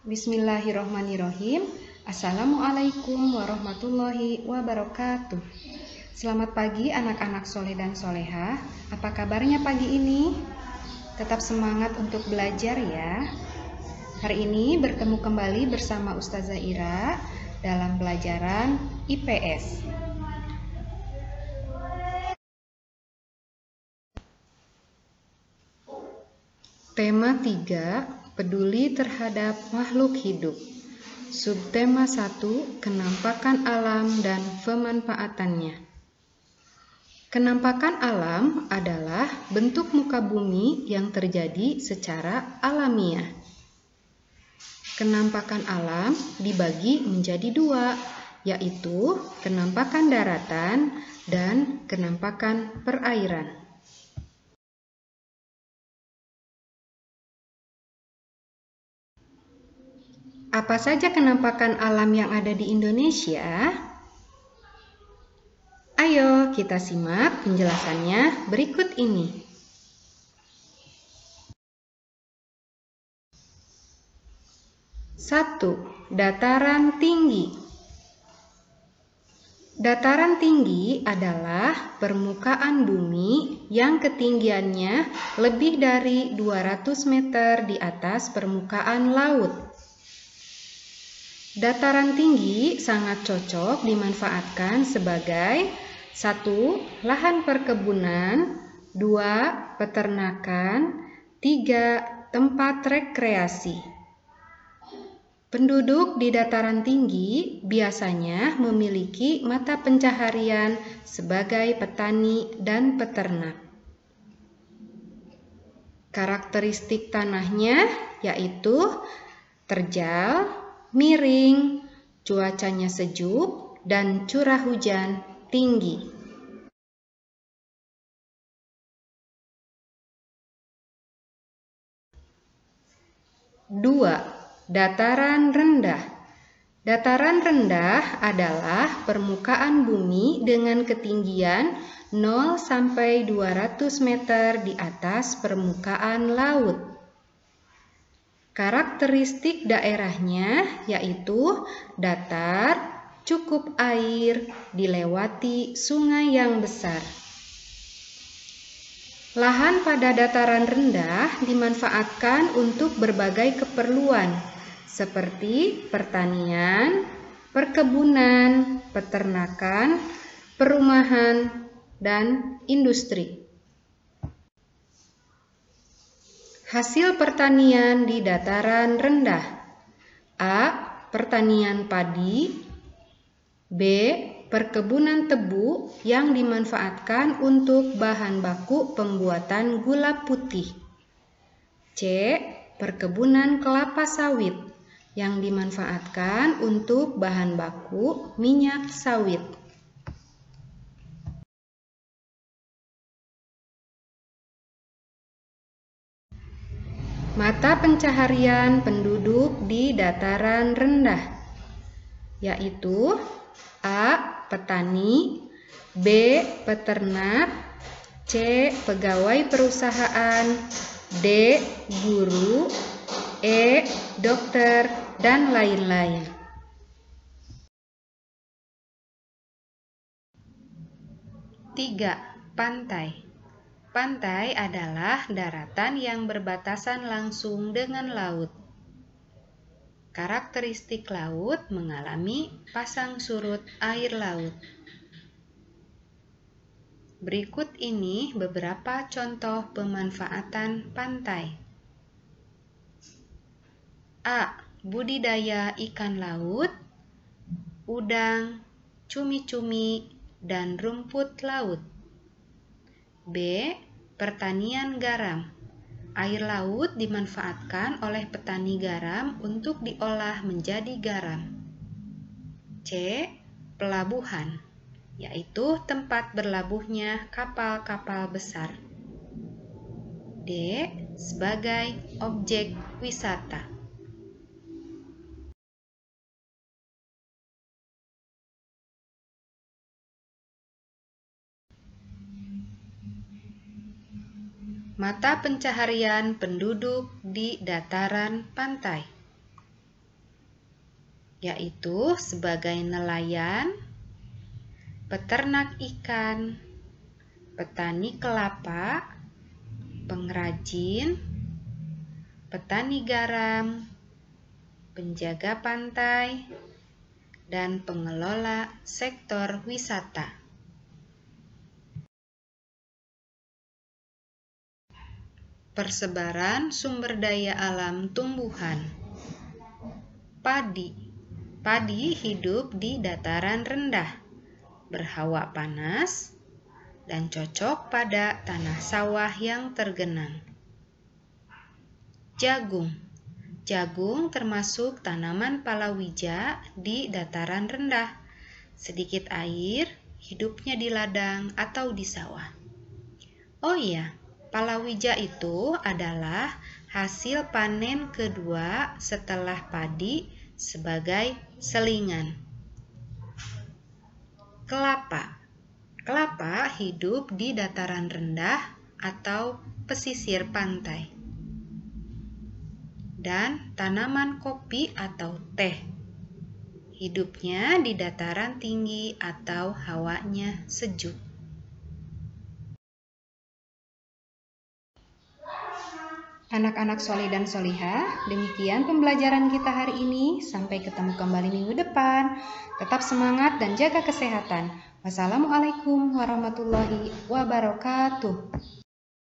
Bismillahirrohmanirrohim. Assalamualaikum warahmatullahi wabarakatuh. Selamat pagi anak-anak soleh dan soleha. Apa kabarnya pagi ini? Tetap semangat untuk belajar ya. Hari ini bertemu kembali bersama Ustazah Ira dalam pelajaran IPS. Tema 3, peduli terhadap makhluk hidup. Subtema 1, kenampakan alam dan pemanfaatannya. Kenampakan alam adalah bentuk muka bumi yang terjadi secara alamiah. Kenampakan alam dibagi menjadi dua, yaitu kenampakan daratan dan kenampakan perairan. Apa saja kenampakan alam yang ada di Indonesia? Ayo kita simak penjelasannya berikut ini. Satu, dataran tinggi. Dataran tinggi adalah permukaan bumi yang ketinggiannya lebih dari 200 meter di atas permukaan laut. Dataran tinggi sangat cocok dimanfaatkan sebagai satu lahan perkebunan, dua peternakan, tiga tempat rekreasi. Penduduk di dataran tinggi biasanya memiliki mata pencaharian sebagai petani dan peternak. Karakteristik tanahnya yaitu terjal, miring, cuacanya sejuk, dan curah hujan tinggi. Dua, dataran rendah. Dataran rendah adalah permukaan bumi dengan ketinggian 0 sampai 200 meter di atas permukaan laut. Karakteristik daerahnya yaitu datar, cukup air, dilewati sungai yang besar. Lahan pada dataran rendah dimanfaatkan untuk berbagai keperluan seperti pertanian, perkebunan, peternakan, perumahan, dan industri. Hasil pertanian di dataran rendah. A. Pertanian padi. B. Perkebunan tebu yang dimanfaatkan untuk bahan baku pembuatan gula putih. C. Perkebunan kelapa sawit yang dimanfaatkan untuk bahan baku minyak sawit. Mata pencaharian penduduk di dataran rendah yaitu A. Petani B. Peternak C. Pegawai perusahaan D. Guru E. Dokter dan lain-lain Tiga, pantai Pantai adalah daratan yang berbatasan langsung dengan laut. Karakteristik laut mengalami pasang surut air laut. Berikut ini beberapa contoh pemanfaatan pantai. A. Budidaya ikan laut, udang, cumi-cumi, dan rumput laut. B. Pertanian garam. Air laut dimanfaatkan oleh petani garam untuk diolah menjadi garam. C. Pelabuhan, yaitu tempat berlabuhnya kapal-kapal besar. D. Sebagai objek wisata. Mata pencaharian penduduk di dataran pantai. yaitu sebagai nelayan, peternak ikan, petani kelapa, pengrajin, petani garam, penjaga pantai, dan pengelola sektor wisata. Persebaran sumber daya alam tumbuhan. Padi. Padi hidup di dataran rendah, berhawa panas, dan cocok pada tanah sawah yang tergenang. Jagung. Jagung termasuk tanaman palawija di dataran rendah. Sedikit air, hidupnya di ladang atau di sawah. Oh iya, palawija itu adalah hasil panen kedua setelah padi sebagai selingan. Kelapa. Kelapa hidup di dataran rendah atau pesisir pantai dan tanaman kopi atau teh. Hidupnya di dataran tinggi atau hawanya sejuk. Anak-anak soleh dan solihah, demikian pembelajaran kita hari ini. Sampai ketemu kembali minggu depan. Tetap semangat dan jaga kesehatan. Wassalamualaikum warahmatullahi wabarakatuh.